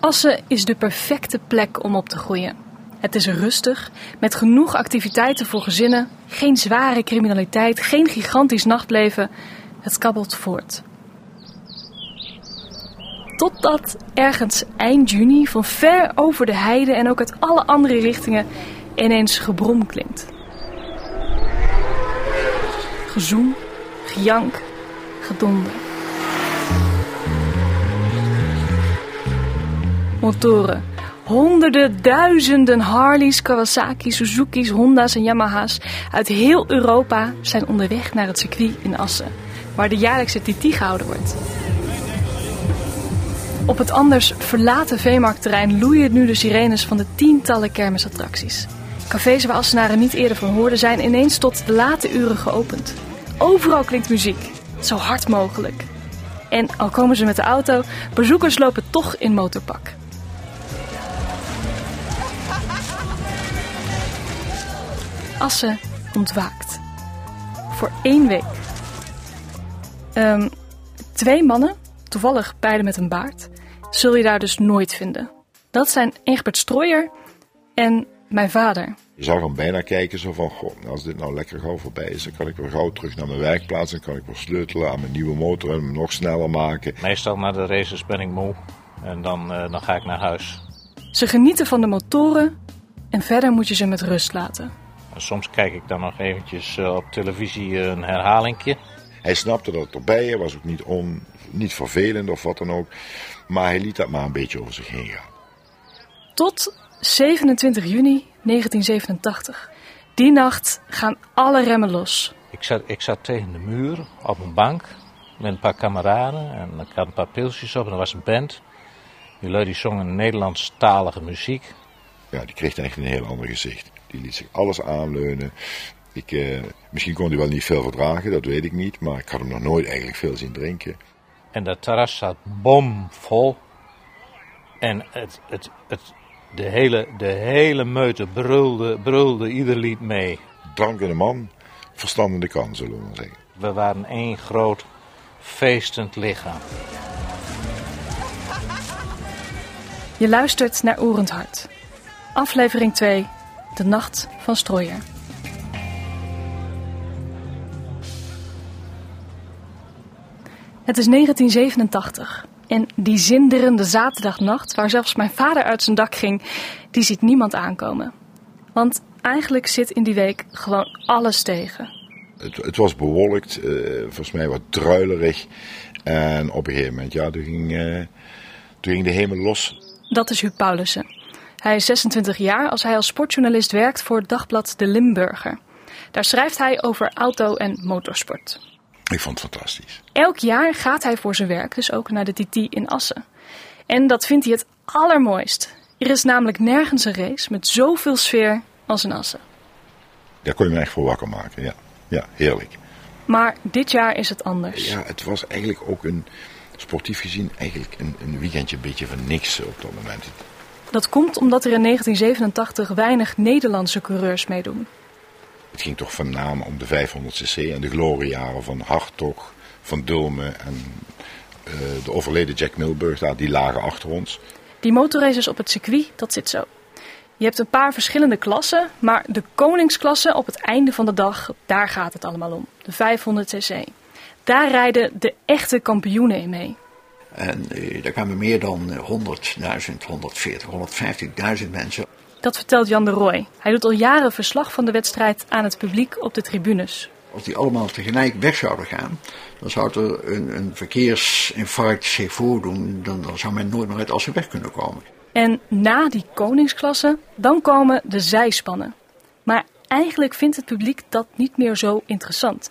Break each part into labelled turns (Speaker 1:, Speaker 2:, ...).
Speaker 1: Assen is de perfecte plek om op te groeien. Het is rustig, met genoeg activiteiten voor gezinnen, geen zware criminaliteit, geen gigantisch nachtleven. Het kabbelt voort. Totdat ergens eind juni van ver over de heide en ook uit alle andere richtingen ineens gebrom klinkt. Gezoem, gejank, gedonder. Motoren. Honderden, duizenden Harleys, Kawasaki's, Suzuki's, Honda's en Yamaha's uit heel Europa zijn onderweg naar het circuit in Assen, waar de jaarlijkse TT gehouden wordt. Op het anders verlaten veemarktterrein loeien nu de sirenes van de tientallen kermisattracties. Cafés waar Assenaren niet eerder van hoorden zijn ineens tot de late uren geopend. Overal klinkt muziek, zo hard mogelijk. En al komen ze met de auto, bezoekers lopen toch in motorpak. Assen ontwaakt. Voor één week. Ehm, twee mannen, toevallig beide met een baard, zul je daar dus nooit vinden. Dat zijn Egbert Strooier en mijn vader.
Speaker 2: Je zag hem bijna kijken zo van, goh, als dit nou lekker gauw voorbij is, dan kan ik weer gauw terug naar mijn werkplaats. Dan kan ik weer sleutelen aan mijn nieuwe motor en hem nog sneller maken.
Speaker 3: Meestal na de races ben ik moe en dan, uh, dan ga ik naar huis.
Speaker 1: Ze genieten van de motoren en verder moet je ze met rust laten.
Speaker 3: Soms kijk ik dan nog eventjes uh, op televisie een herhalingje.
Speaker 2: Hij snapte dat het erbij was ook niet, on, niet vervelend of wat dan ook. Maar hij liet dat maar een beetje over zich heen gaan.
Speaker 1: Tot 27 juni 1987. Die nacht gaan alle remmen los.
Speaker 3: Ik zat, ik zat tegen de muur op een bank met een paar kameraden. En ik had een paar pilsjes op en er was een band. Die lui die zongen Nederlandstalige muziek.
Speaker 2: Ja, die kreeg eigenlijk een heel ander gezicht. Die liet zich alles aanleunen. Ik, eh, misschien kon hij wel niet veel verdragen, dat weet ik niet. Maar ik had hem nog nooit eigenlijk veel zien drinken.
Speaker 3: En dat terras zat bomvol. En het, het, het, de, hele, de hele meute brulde, brulde ieder lied mee.
Speaker 2: Drankende man, verstandende kan, zullen we maar zeggen.
Speaker 3: We waren één groot feestend lichaam.
Speaker 1: Je luistert naar Oerend Hart. Aflevering 2, De Nacht van Strooier. Het is 1987 en die zinderende zaterdagnacht, waar zelfs mijn vader uit zijn dak ging, die ziet niemand aankomen. Want eigenlijk zit in die week gewoon alles tegen.
Speaker 2: Het, het was bewolkt, uh, volgens mij wat druilerig. En op een gegeven moment, ja, toen ging, uh, toen ging de hemel los.
Speaker 1: Dat is Huub Paulussen. Hij is 26 jaar als hij als sportjournalist werkt voor het dagblad De Limburger. Daar schrijft hij over auto- en motorsport.
Speaker 2: Ik vond het fantastisch.
Speaker 1: Elk jaar gaat hij voor zijn werk dus ook naar de TT in Assen. En dat vindt hij het allermooist. Er is namelijk nergens een race met zoveel sfeer als in Assen.
Speaker 2: Daar kon je me echt voor wakker maken, ja. Ja, heerlijk.
Speaker 1: Maar dit jaar is het anders.
Speaker 2: Ja, het was eigenlijk ook een, sportief gezien, eigenlijk een, een weekendje een beetje van niks op dat moment.
Speaker 1: Dat komt omdat er in 1987 weinig Nederlandse coureurs meedoen.
Speaker 2: Het ging toch van naam om de 500cc en de gloriejaren van Hartog, van Dulmen en uh, de overleden Jack Milburg, daar, die lagen achter ons.
Speaker 1: Die motorraces op het circuit, dat zit zo. Je hebt een paar verschillende klassen, maar de koningsklasse op het einde van de dag, daar gaat het allemaal om. De 500cc. Daar rijden de echte kampioenen in mee.
Speaker 4: En uh, daar kwamen meer dan 100.000, 140, 150.000 mensen.
Speaker 1: Dat vertelt Jan de Rooij. Hij doet al jaren verslag van de wedstrijd aan het publiek op de tribunes.
Speaker 4: Als die allemaal tegelijk weg zouden gaan, dan zou er een, een verkeersinfarct zich voordoen. Dan, dan zou men nooit meer uit Assen weg kunnen komen.
Speaker 1: En na die koningsklasse, dan komen de zijspannen. Maar eigenlijk vindt het publiek dat niet meer zo interessant.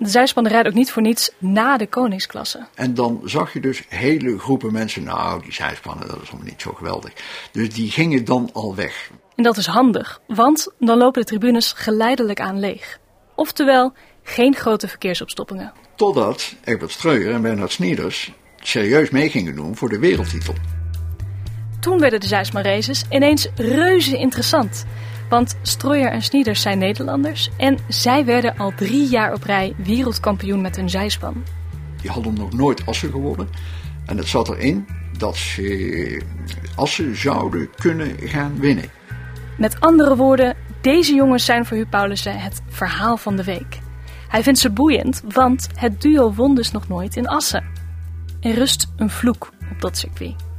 Speaker 1: De zijspannen rijden ook niet voor niets na de koningsklasse.
Speaker 4: En dan zag je dus hele groepen mensen, nou die zijspannen, dat is allemaal niet zo geweldig. Dus die gingen dan al weg.
Speaker 1: En dat is handig, want dan lopen de tribunes geleidelijk aan leeg. Oftewel, geen grote verkeersopstoppingen.
Speaker 4: Totdat Egbert Streuer en Bernhard Snieders serieus mee gingen doen voor de wereldtitel.
Speaker 1: Toen werden de Zijsman races ineens reuze interessant. Want Strooier en Snieders zijn Nederlanders en zij werden al drie jaar op rij wereldkampioen met hun zijspan.
Speaker 4: Die hadden nog nooit Assen gewonnen. En het zat erin dat ze Assen zouden kunnen gaan winnen.
Speaker 1: Met andere woorden, deze jongens zijn voor Huub Paulussen het verhaal van de week. Hij vindt ze boeiend, want het duo won dus nog nooit in Assen. Er rust een vloek op dat circuit.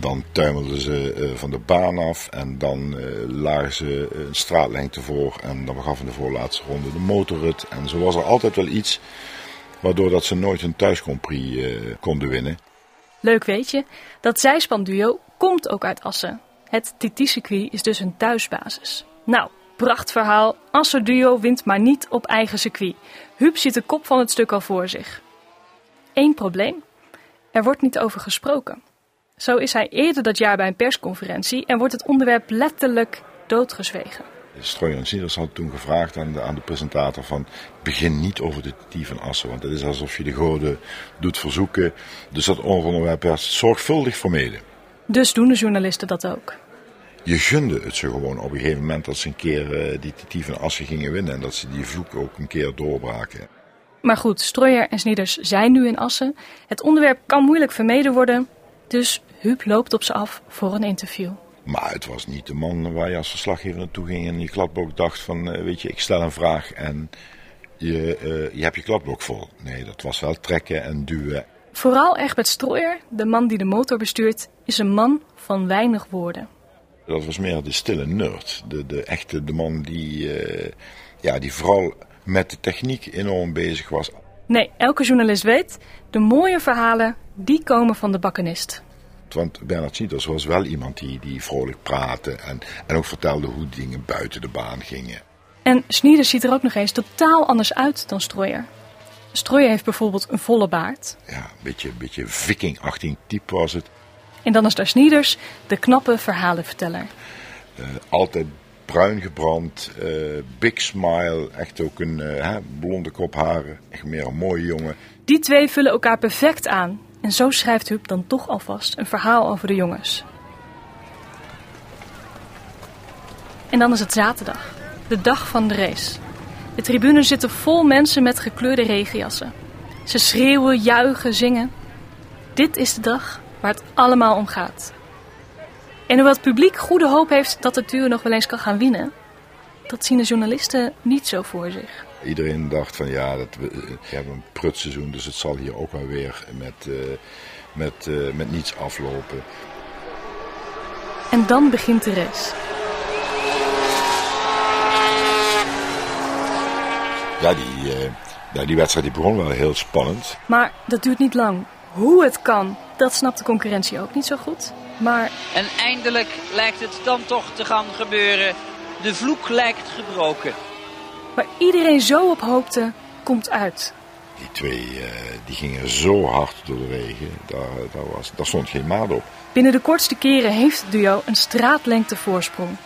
Speaker 2: Dan tuimelden ze eh, van de baan af en dan uh, lagen ze een straatlengte voor. En dan gaf in de voorlaatste ronde de motorrit. En zo was er altijd wel iets waardoor dat ze nooit een thuiscompris uh, konden winnen.
Speaker 1: Leuk weet je, dat zijspanduo komt ook uit Assen. Het TT-circuit is dus een thuisbasis. Nou, prachtverhaal. Assen duo wint maar niet op eigen circuit. Huub ziet de kop van het stuk al voor zich. Eén probleem. Er wordt niet over gesproken. Zo is hij eerder dat jaar bij een persconferentie en wordt het onderwerp letterlijk doodgezwegen.
Speaker 2: En Sieders had toen gevraagd aan de, aan de presentator van begin niet over de TT van Assen, want het is alsof je de goden doet verzoeken. Dus dat onderwerp werd zorgvuldig vermeden.
Speaker 1: Dus doen de journalisten dat ook.
Speaker 2: Je gunde het ze gewoon op een gegeven moment dat ze een keer uh, die TT van Assen gingen winnen en dat ze die vloek ook een keer doorbraken.
Speaker 1: Maar goed, Strooijer en Snieders zijn nu in Assen. Het onderwerp kan moeilijk vermeden worden, dus Huub loopt op ze af voor een interview.
Speaker 2: Maar het was niet de man waar je als verslaggever naartoe ging en je kladblok dacht van, uh, weet je, ik stel een vraag en je, uh, je hebt je kladblok vol. Nee, dat was wel trekken en duwen.
Speaker 1: Vooral Egbert Strooijer, de man die de motor bestuurt, is een man van weinig woorden.
Speaker 2: Dat was meer de stille nerd. De, de echte de man die, uh, ja, die vooral met de techniek enorm bezig was.
Speaker 1: Nee, elke journalist weet, de mooie verhalen, die komen van de bakkenist.
Speaker 2: Want Bernard Snieders was wel iemand die, die vrolijk praatte en, en ook vertelde hoe dingen buiten de baan gingen.
Speaker 1: En Snieders ziet er ook nog eens totaal anders uit dan Strooijer. Strooijer heeft bijvoorbeeld een volle baard.
Speaker 2: Ja, een beetje, beetje viking-achting type was het.
Speaker 1: En dan is daar Snieders, de knappe verhalenverteller.
Speaker 2: Uh, altijd bruin gebrand, uh, big smile, echt ook een uh, blonde kop haren. Echt meer een mooie jongen.
Speaker 1: Die twee vullen elkaar perfect aan. En zo schrijft Huub dan toch alvast een verhaal over de jongens. En dan is het zaterdag, de dag van de race. De tribunes zitten vol mensen met gekleurde regenjassen. Ze schreeuwen, juichen, zingen. Dit is de dag waar het allemaal om gaat. En hoewel het publiek goede hoop heeft dat het duo nog wel eens kan gaan winnen, dat zien de journalisten niet zo voor zich.
Speaker 2: Iedereen dacht van ja, dat we, we hebben een prutseizoen, dus het zal hier ook wel weer met, uh, met, uh, met niets aflopen.
Speaker 1: En dan begint de race.
Speaker 2: Ja, die, uh, ja, die wedstrijd die begon wel heel spannend.
Speaker 1: Maar dat duurt niet lang. Hoe het kan, dat snapt de concurrentie ook niet zo goed. Maar...
Speaker 5: En eindelijk lijkt het dan toch te gaan gebeuren. De vloek lijkt gebroken.
Speaker 1: Waar iedereen zo op hoopte, komt uit.
Speaker 2: Die twee uh, die gingen zo hard door de regen, daar, daar, was, daar stond geen maat op.
Speaker 1: Binnen de kortste keren heeft het duo een straatlengte voorsprong.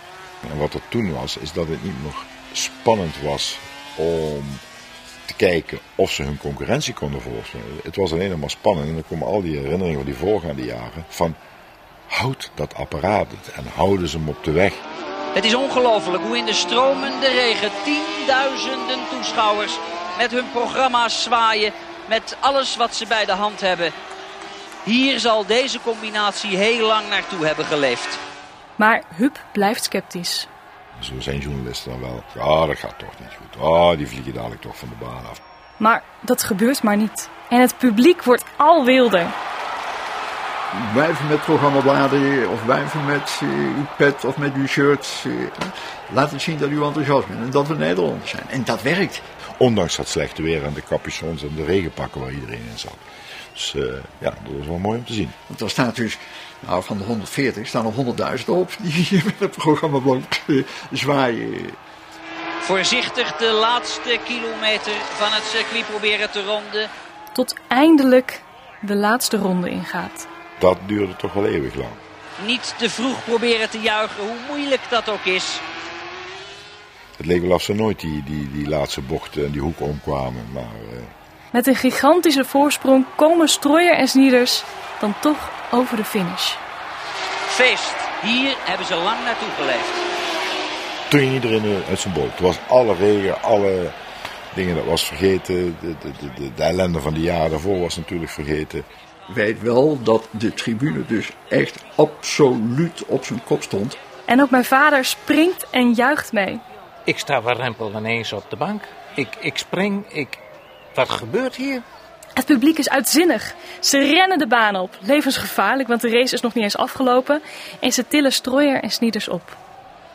Speaker 2: En wat er toen was, is dat het niet nog spannend was om te kijken of ze hun concurrentie konden voorspellen. Het was alleen nog maar spannend en dan komen al die herinneringen van die voorgaande jaren van houd dat apparaat het en houden ze hem op de weg.
Speaker 5: Het is ongelooflijk hoe in de stromende regen tienduizenden toeschouwers met hun programma's zwaaien, met alles wat ze bij de hand hebben. Hier zal deze combinatie heel lang naartoe hebben geleefd.
Speaker 1: Maar Huub blijft sceptisch.
Speaker 2: Zo zijn journalisten dan wel. Ja, dat gaat toch niet goed. Ah, die vliegen dadelijk toch van de baan af.
Speaker 1: Maar dat gebeurt maar niet. En het publiek wordt al wilder.
Speaker 4: Wijven met programmabladen of wijven met uh, uw pet of met uw shirt. Uh, laat het zien dat u enthousiast bent en dat we Nederlanders zijn. En dat werkt.
Speaker 2: Ondanks dat slechte weer en de capuchons en de regenpakken waar iedereen in zat. Dus uh, ja, dat was wel mooi om te zien.
Speaker 4: Want er staat dus, nou van de 140 staan er 100.000 op die met het programmablad zwaaien.
Speaker 5: Voorzichtig de laatste kilometer van het circuit proberen te ronden.
Speaker 1: Tot eindelijk de laatste ronde ingaat.
Speaker 2: Dat duurde toch wel eeuwig lang.
Speaker 5: Niet te vroeg proberen te juichen, hoe moeilijk dat ook is.
Speaker 2: Het leek wel of ze nooit die, die, die laatste bochten en die hoek omkwamen. Maar, uh...
Speaker 1: Met een gigantische voorsprong komen Strooijer en Snieders dan toch over de finish.
Speaker 5: Feest. Hier hebben ze lang naartoe geleefd.
Speaker 2: Toen ging iedereen uit zijn bol. Het was alle regen, alle dingen, dat was vergeten. De, de, de, de, ellende van de jaren daarvoor was natuurlijk vergeten.
Speaker 4: Weet wel dat de tribune dus echt absoluut op zijn kop stond.
Speaker 1: En ook mijn vader springt en juicht mee.
Speaker 3: Ik sta warempel ineens op de bank. Ik, ik spring, ik... Wat gebeurt hier?
Speaker 1: Het publiek is uitzinnig. Ze rennen de baan op. Levensgevaarlijk, want de race is nog niet eens afgelopen. En ze tillen strooier en snieders op.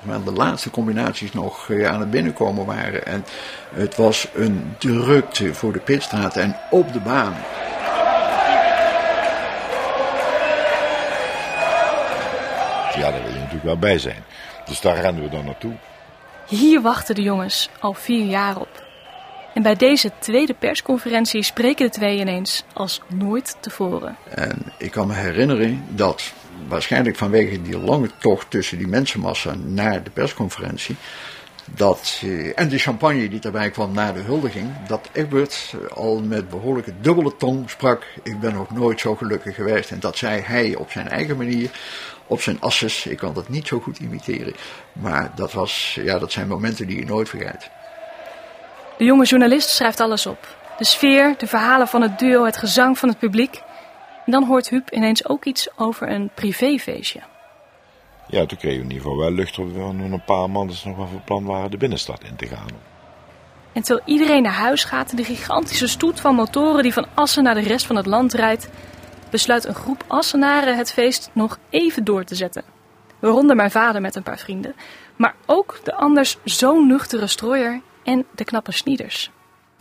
Speaker 4: Maar de laatste combinaties nog eh, aan het binnenkomen waren. En het was een drukte voor de pitstraat en op de baan.
Speaker 2: Ja, daar wil je natuurlijk wel bij zijn. Dus daar rennen we dan naartoe.
Speaker 1: Hier wachten de jongens al vier jaar op. En bij deze tweede persconferentie spreken de twee ineens als nooit tevoren.
Speaker 4: En ik kan me herinneren dat waarschijnlijk vanwege die lange tocht tussen die mensenmassa naar de persconferentie. Dat, eh, en de champagne die erbij kwam na de huldiging, dat Egbert al met behoorlijke dubbele tong sprak. Ik ben nog nooit zo gelukkig geweest. En dat zei hij op zijn eigen manier, op zijn asses. Ik kan dat niet zo goed imiteren. Maar dat, was, ja, dat zijn momenten die je nooit vergeet.
Speaker 1: De jonge journalist schrijft alles op. De sfeer, de verhalen van het duo, het gezang van het publiek. En dan hoort Huub ineens ook iets over een privéfeestje.
Speaker 2: Ja, toen kregen we in ieder geval wel lucht op nog een paar maanden nog wel van plan waren de binnenstad in te gaan.
Speaker 1: En terwijl iedereen naar huis gaat en de gigantische stoet van motoren die van Assen naar de rest van het land rijdt, besluit een groep Assenaren het feest nog even door te zetten. Waaronder mijn vader met een paar vrienden, maar ook de anders zo nuchtere strooier en de knappe snieders.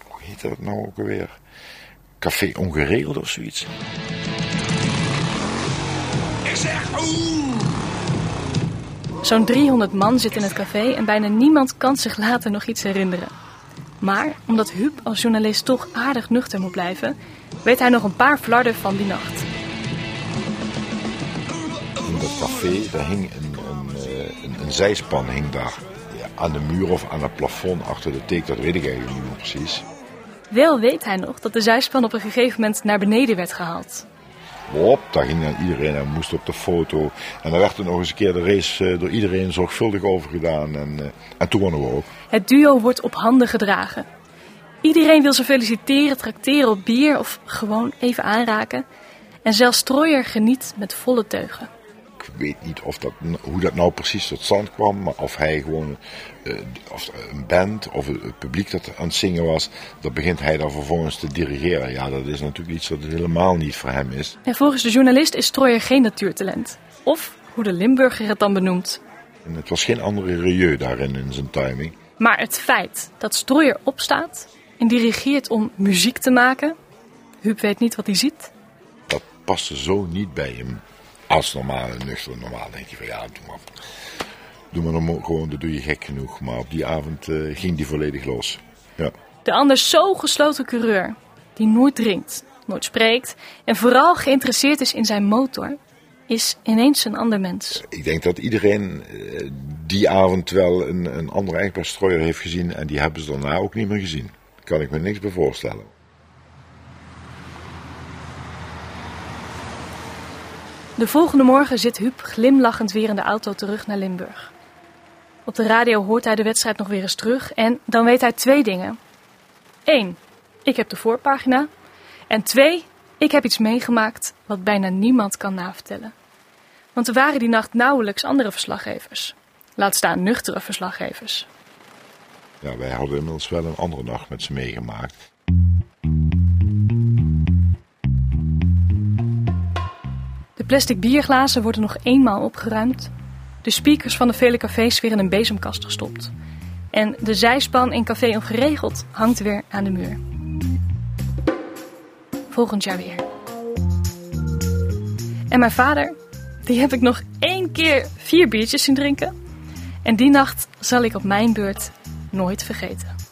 Speaker 2: Hoe heet dat nou ook alweer? Café Ongeregeld of zoiets?
Speaker 6: Ik zeg oeh!
Speaker 1: Zo'n 300 man zit in het café en bijna niemand kan zich later nog iets herinneren. Maar omdat Huub als journalist toch aardig nuchter moet blijven, weet hij nog een paar flarden van die nacht.
Speaker 2: In dat café, daar hing een, een, eh, een, een zijspan hing daar ja, aan de muur of aan het plafond achter de teek, dat weet ik eigenlijk niet meer precies.
Speaker 1: Wel weet hij nog dat de zijspan op een gegeven moment naar beneden werd gehaald.
Speaker 2: Hop, daar ging dan iedereen en moest op de foto. En dan werd er nog eens een keer de race eh, door iedereen zorgvuldig over gedaan. En, eh, en toen wonnen we ook.
Speaker 1: Het duo wordt op handen gedragen. Iedereen wil ze feliciteren, trakteren op bier of gewoon even aanraken. En zelfs Strooier geniet met volle teugen.
Speaker 2: Ik weet niet of dat, hoe dat nou precies tot stand kwam, maar of hij gewoon, eh, of een band of het publiek dat aan het zingen was, dan begint hij dan vervolgens te dirigeren. Ja, dat is natuurlijk iets dat helemaal niet voor hem is.
Speaker 1: En volgens de journalist is Strooier geen natuurtalent. Of, hoe de Limburger het dan benoemt.
Speaker 2: En het was geen andere rieu daarin in zijn timing.
Speaker 1: Maar het feit dat Strooier opstaat en dirigeert om muziek te maken, Huub weet niet wat hij ziet.
Speaker 2: Dat paste zo niet bij hem. Als normale, nuchter normaal denk je van ja, doe maar. Doe maar dan gewoon, dat doe je gek genoeg. Maar op die avond eh, ging die volledig los. Ja.
Speaker 1: De anders zo gesloten coureur, die nooit drinkt, nooit spreekt en vooral geïnteresseerd is in zijn motor, is ineens een ander mens.
Speaker 2: Ik denk dat iedereen eh, die avond wel een, een andere echtpaarstrooier heeft gezien en die hebben ze daarna ook niet meer gezien. Kan ik me niks bij voorstellen.
Speaker 1: De volgende morgen zit Huub glimlachend weer in de auto terug naar Limburg. Op de radio hoort hij de wedstrijd nog weer eens terug en dan weet hij twee dingen. Eén, ik heb de voorpagina. En twee, ik heb iets meegemaakt wat bijna niemand kan navertellen. Want er waren die nacht nauwelijks andere verslaggevers. Laat staan nuchtere verslaggevers.
Speaker 2: Ja, wij hadden inmiddels wel een andere nacht met ze meegemaakt.
Speaker 1: De plastic bierglazen worden nog eenmaal opgeruimd. De speakers van de vele cafés weer in een bezemkast gestopt. En de zijspan in Café Ongeregeld hangt weer aan de muur. Volgend jaar weer. En mijn vader, die heb ik nog één keer vier biertjes zien drinken. En die nacht zal ik op mijn beurt nooit vergeten.